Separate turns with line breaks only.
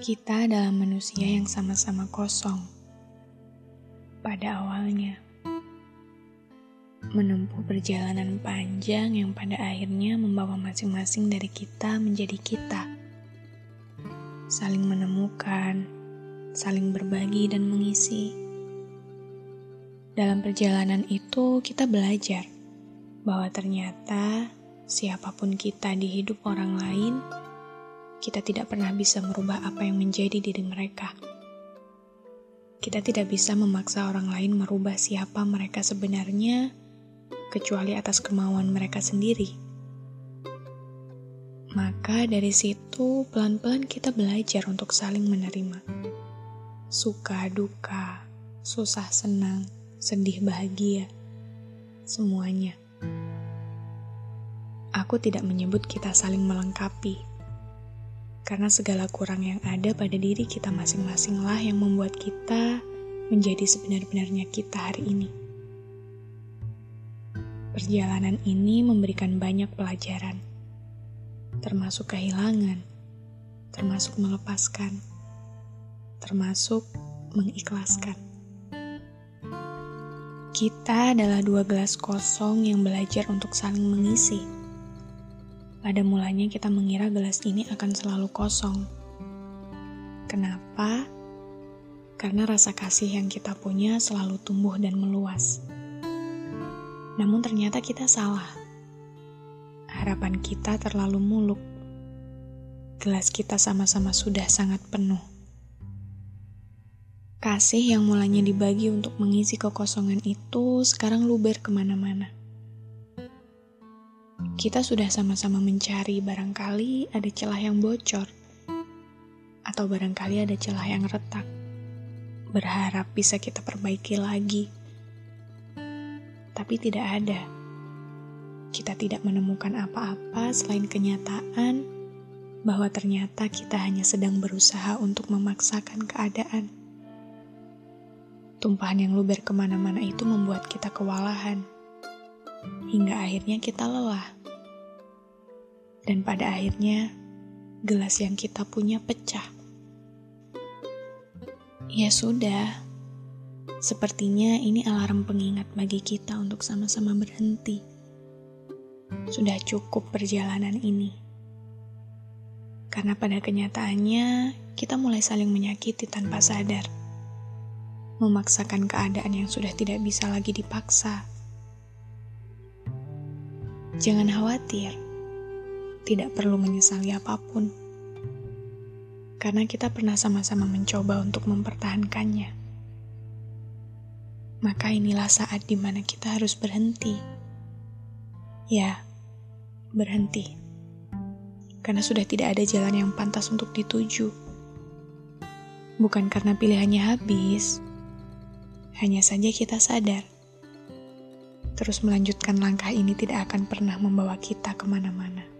Kita adalah manusia yang sama-sama kosong. Pada awalnya, menempuh perjalanan panjang yang pada akhirnya membawa masing-masing dari kita menjadi kita. Saling menemukan, saling berbagi dan mengisi. Dalam perjalanan itu, kita belajar bahwa ternyata siapa pun kita di hidup orang lain, kita tidak pernah bisa merubah apa yang menjadi diri mereka. Kita tidak bisa memaksa orang lain merubah siapa mereka sebenarnya, kecuali atas kemauan mereka sendiri. Maka dari situ, pelan-pelan kita belajar untuk saling menerima. Suka, duka, susah, senang, sedih, bahagia, semuanya. Aku tidak menyebut kita saling melengkapi, karena segala kurang yang ada pada diri kita masing-masinglah yang membuat kita menjadi sebenar-benarnya kita hari ini. Perjalanan ini memberikan banyak pelajaran, termasuk kehilangan, termasuk melepaskan, termasuk mengikhlaskan. Kita adalah dua gelas kosong yang belajar untuk saling mengisi. Pada mulanya kita mengira gelas ini akan selalu kosong. Kenapa? Karena rasa kasih yang kita punya selalu tumbuh dan meluas. Namun ternyata kita salah. Harapan kita terlalu muluk. Gelas kita sama-sama sudah sangat penuh. Kasih yang mulanya dibagi untuk mengisi kekosongan itu sekarang luber ke mana-mana. Kita sudah sama-sama mencari barangkali ada celah yang bocor. Atau barangkali ada celah yang retak. Berharap bisa kita perbaiki lagi. Tapi tidak ada. Kita tidak menemukan apa-apa selain kenyataan bahwa ternyata kita hanya sedang berusaha untuk memaksakan keadaan. Tumpahan yang luber ke mana-mana itu membuat kita kewalahan. Hingga akhirnya kita lelah. Dan pada akhirnya, gelas yang kita punya pecah. Ya sudah, sepertinya ini alarm pengingat bagi kita untuk sama-sama berhenti. Sudah cukup perjalanan ini. Karena pada kenyataannya, kita mulai saling menyakiti tanpa sadar memaksakan keadaan yang sudah tidak bisa lagi dipaksa. Jangan khawatir, tidak perlu menyesali apa pun, karena kita pernah sama-sama mencoba untuk mempertahankannya. Maka inilah saat di mana kita harus berhenti. Ya, berhenti. Karena sudah tidak ada jalan yang pantas untuk dituju. Bukan karena pilihannya habis, hanya saja kita sadar, terus melanjutkan langkah ini tidak akan pernah membawa kita ke mana-mana.